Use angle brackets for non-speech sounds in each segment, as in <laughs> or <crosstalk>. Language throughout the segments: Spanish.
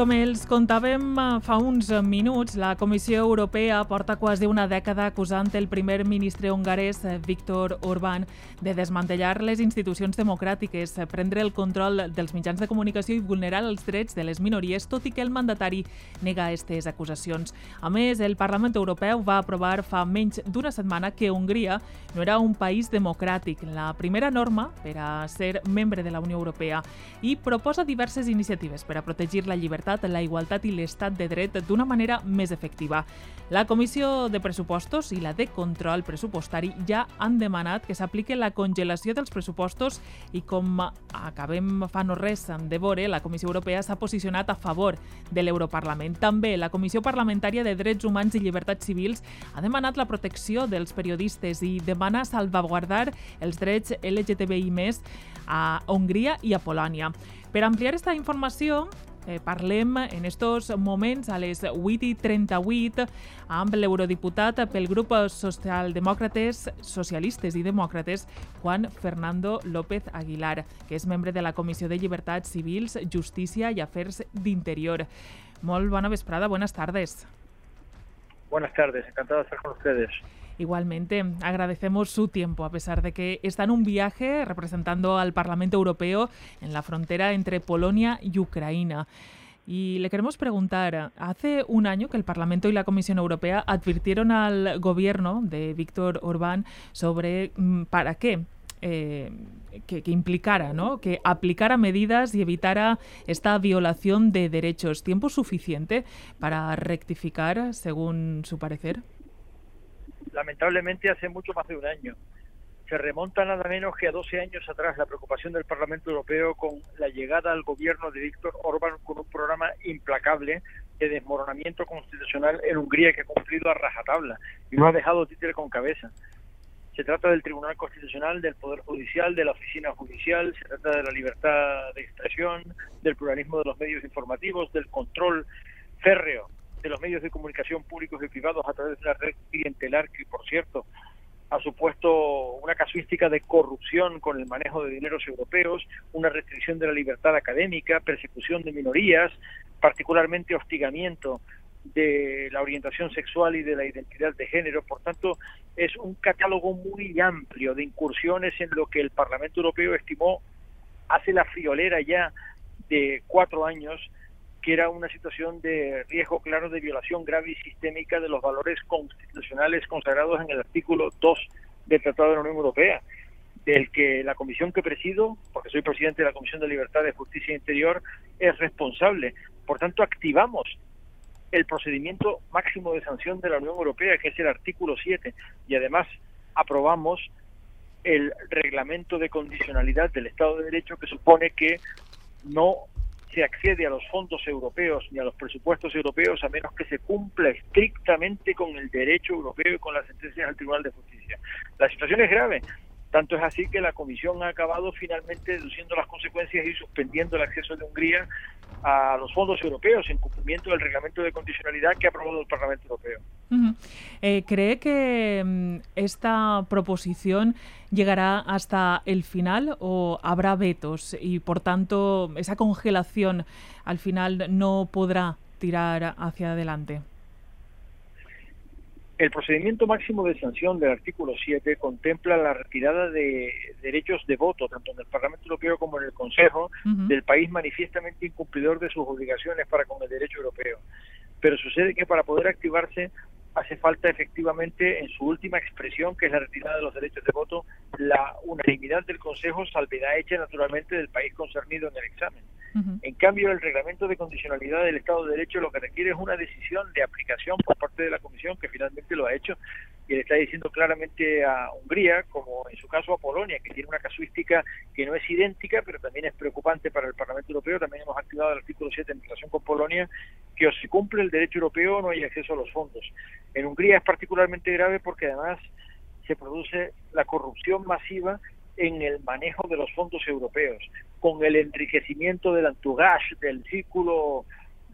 Com els contàvem eh, fa uns minuts, la Comissió Europea porta quasi una dècada acusant el primer ministre hongarès, eh, Viktor Orbán, de desmantellar les institucions democràtiques, eh, prendre el control dels mitjans de comunicació i vulnerar els drets de les minories, tot i que el mandatari nega aquestes acusacions. A més, el Parlament Europeu va aprovar fa menys d'una setmana que Hongria no era un país democràtic, la primera norma per a ser membre de la Unió Europea, i proposa diverses iniciatives per a protegir la llibertat llibertat, la igualtat i l'estat de dret d'una manera més efectiva. La Comissió de Pressupostos i la de Control Pressupostari ja han demanat que s'apliqui la congelació dels pressupostos i com acabem fa no res de veure, la Comissió Europea s'ha posicionat a favor de l'Europarlament. També la Comissió Parlamentària de Drets Humans i Llibertats Civils ha demanat la protecció dels periodistes i demana salvaguardar els drets LGTBI+, a Hongria i a Polònia. Per ampliar aquesta informació, Eh, parlem en estos moments a les 8 i 38 amb l'eurodiputat pel grup Socialdemòcrates, Socialistes i Demòcrates, Juan Fernando López Aguilar, que és membre de la Comissió de Llibertats Civils, Justícia i Afers d'Interior. Molt bona vesprada, buenas tardes. Buenas tardes, encantado de estar con ustedes. Igualmente, agradecemos su tiempo, a pesar de que está en un viaje representando al Parlamento Europeo en la frontera entre Polonia y Ucrania. Y le queremos preguntar, hace un año que el Parlamento y la Comisión Europea advirtieron al gobierno de Víctor Orbán sobre mm, para qué eh, que, que, implicara, ¿no? que aplicara medidas y evitara esta violación de derechos. ¿Tiempo suficiente para rectificar, según su parecer? Lamentablemente hace mucho más de un año. Se remonta nada menos que a 12 años atrás la preocupación del Parlamento Europeo con la llegada al gobierno de Víctor Orbán con un programa implacable de desmoronamiento constitucional en Hungría que ha cumplido a rajatabla y no ha dejado títere con cabeza. Se trata del Tribunal Constitucional, del Poder Judicial, de la Oficina Judicial, se trata de la libertad de expresión, del pluralismo de los medios informativos, del control férreo de los medios de comunicación públicos y privados a través de una red clientelar que, por cierto, ha supuesto una casuística de corrupción con el manejo de dineros europeos, una restricción de la libertad académica, persecución de minorías, particularmente hostigamiento de la orientación sexual y de la identidad de género. Por tanto, es un catálogo muy amplio de incursiones en lo que el Parlamento Europeo estimó hace la friolera ya de cuatro años que era una situación de riesgo claro de violación grave y sistémica de los valores constitucionales consagrados en el artículo 2 del Tratado de la Unión Europea, del que la comisión que presido, porque soy presidente de la Comisión de Libertad, de Justicia e Interior, es responsable. Por tanto, activamos el procedimiento máximo de sanción de la Unión Europea, que es el artículo 7, y además aprobamos el reglamento de condicionalidad del Estado de Derecho que supone que no se accede a los fondos europeos ni a los presupuestos europeos a menos que se cumpla estrictamente con el derecho europeo y con las sentencias del Tribunal de Justicia. La situación es grave. Tanto es así que la Comisión ha acabado finalmente deduciendo las consecuencias y suspendiendo el acceso de Hungría a los fondos europeos en cumplimiento del reglamento de condicionalidad que ha aprobado el Parlamento Europeo. Eh, ¿Cree que mm, esta proposición llegará hasta el final o habrá vetos y por tanto esa congelación al final no podrá tirar hacia adelante? El procedimiento máximo de sanción del artículo 7 contempla la retirada de derechos de voto, tanto en el Parlamento Europeo como en el Consejo, del país manifiestamente incumplidor de sus obligaciones para con el derecho europeo. Pero sucede que para poder activarse hace falta efectivamente en su última expresión, que es la retirada de los derechos de voto, la unanimidad del Consejo, salvedad hecha naturalmente del país concernido en el examen. Cambio, el reglamento de condicionalidad del Estado de Derecho lo que requiere es una decisión de aplicación por parte de la Comisión, que finalmente lo ha hecho, y le está diciendo claramente a Hungría, como en su caso a Polonia, que tiene una casuística que no es idéntica, pero también es preocupante para el Parlamento Europeo. También hemos activado el artículo 7 en relación con Polonia, que o se cumple el derecho europeo no hay acceso a los fondos. En Hungría es particularmente grave porque además se produce la corrupción masiva en el manejo de los fondos europeos, con el enriquecimiento del entourage, del círculo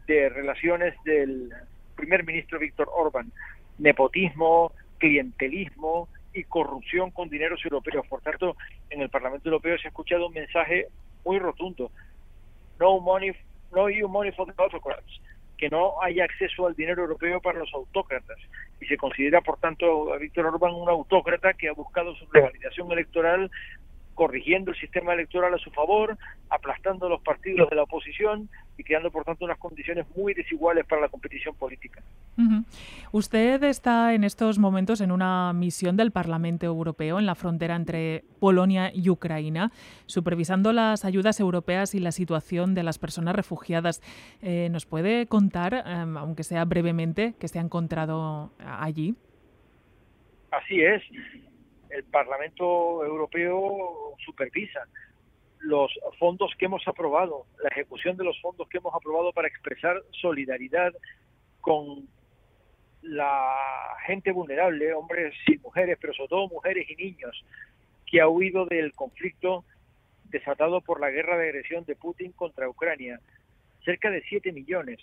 de relaciones del primer ministro Víctor Orbán. Nepotismo, clientelismo y corrupción con dineros europeos. Por tanto, en el Parlamento Europeo se ha escuchado un mensaje muy rotundo. No money, no EU money for the autocrats que no haya acceso al dinero europeo para los autócratas. Y se considera, por tanto, a Víctor Orbán un autócrata que ha buscado su revalidación electoral corrigiendo el sistema electoral a su favor, aplastando los partidos de la oposición y creando, por tanto, unas condiciones muy desiguales para la competición política. Usted está en estos momentos en una misión del Parlamento Europeo en la frontera entre Polonia y Ucrania, supervisando las ayudas europeas y la situación de las personas refugiadas. Eh, ¿Nos puede contar, em, aunque sea brevemente, qué se ha encontrado allí? Así es el Parlamento Europeo supervisa los fondos que hemos aprobado, la ejecución de los fondos que hemos aprobado para expresar solidaridad con la gente vulnerable, hombres y mujeres, pero sobre todo mujeres y niños, que ha huido del conflicto desatado por la guerra de agresión de Putin contra Ucrania. Cerca de 7 millones,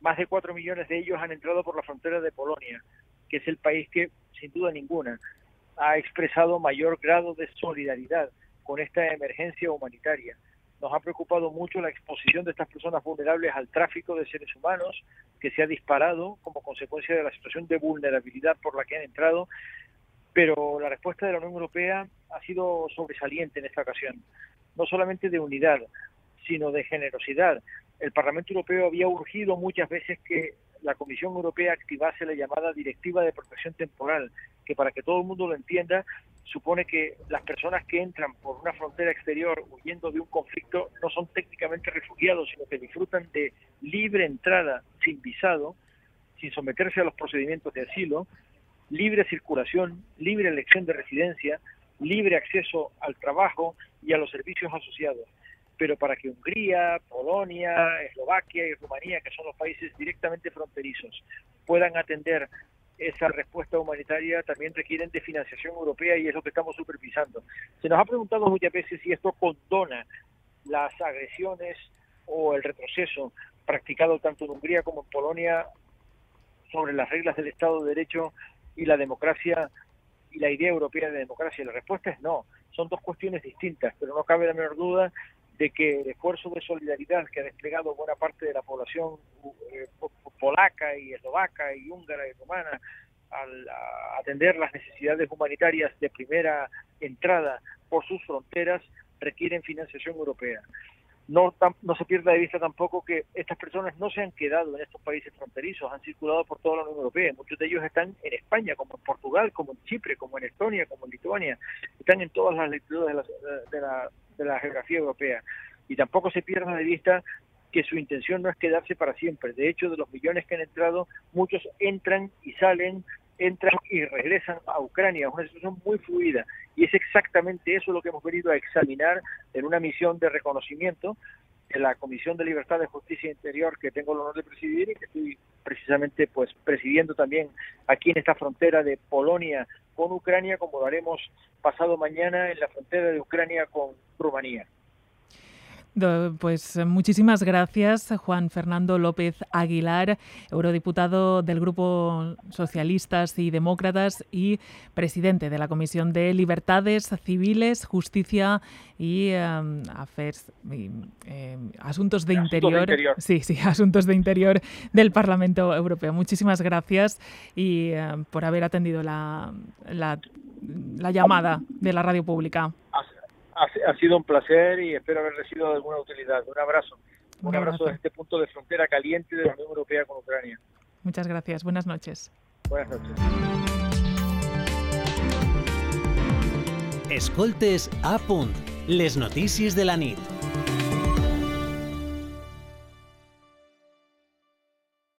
más de 4 millones de ellos han entrado por la frontera de Polonia, que es el país que, sin duda ninguna, ha expresado mayor grado de solidaridad con esta emergencia humanitaria. Nos ha preocupado mucho la exposición de estas personas vulnerables al tráfico de seres humanos, que se ha disparado como consecuencia de la situación de vulnerabilidad por la que han entrado, pero la respuesta de la Unión Europea ha sido sobresaliente en esta ocasión, no solamente de unidad, sino de generosidad. El Parlamento Europeo había urgido muchas veces que la Comisión Europea activase la llamada Directiva de Protección Temporal, que para que todo el mundo lo entienda, supone que las personas que entran por una frontera exterior huyendo de un conflicto no son técnicamente refugiados, sino que disfrutan de libre entrada sin visado, sin someterse a los procedimientos de asilo, libre circulación, libre elección de residencia, libre acceso al trabajo y a los servicios asociados pero para que Hungría, Polonia, Eslovaquia y Rumanía, que son los países directamente fronterizos, puedan atender esa respuesta humanitaria también requieren de financiación europea y es lo que estamos supervisando. Se nos ha preguntado muchas veces si esto condona las agresiones o el retroceso practicado tanto en Hungría como en Polonia sobre las reglas del Estado de Derecho y la democracia y la idea europea de democracia. La respuesta es no. Son dos cuestiones distintas, pero no cabe la menor duda de que el esfuerzo de solidaridad que ha desplegado buena parte de la población eh, polaca y eslovaca y húngara y rumana al atender las necesidades humanitarias de primera entrada por sus fronteras requieren financiación europea. No, no se pierda de vista tampoco que estas personas no se han quedado en estos países fronterizos, han circulado por toda la Unión Europea. Muchos de ellos están en España, como en Portugal, como en Chipre, como en Estonia, como en Lituania. Están en todas las lecturas de la, de la geografía europea. Y tampoco se pierda de vista que su intención no es quedarse para siempre. De hecho, de los millones que han entrado, muchos entran y salen, entran y regresan a Ucrania. Es una situación muy fluida. Y es exactamente eso lo que hemos venido a examinar en una misión de reconocimiento de la Comisión de Libertad, de Justicia e Interior que tengo el honor de presidir y que estoy precisamente pues presidiendo también aquí en esta frontera de Polonia con Ucrania, como lo haremos pasado mañana en la frontera de Ucrania con Rumanía. Pues muchísimas gracias, Juan Fernando López Aguilar, eurodiputado del Grupo Socialistas y Demócratas y presidente de la Comisión de Libertades Civiles, Justicia y, em, em, Asuntos, de, interior. Sí, sí, <laughs> Asuntos de Interior del Parlamento Europeo. Muchísimas gracias y em, por haber atendido la, la, la llamada de la radio pública ha, sido un placer y espero haber sido de alguna utilidad. Un abrazo. Un, abrazo desde este punto de frontera caliente de la Unión Europea con Ucrania. Muchas gracias. Buenas noches. Buenas noches. Escoltes a punt. Les notícies de la nit.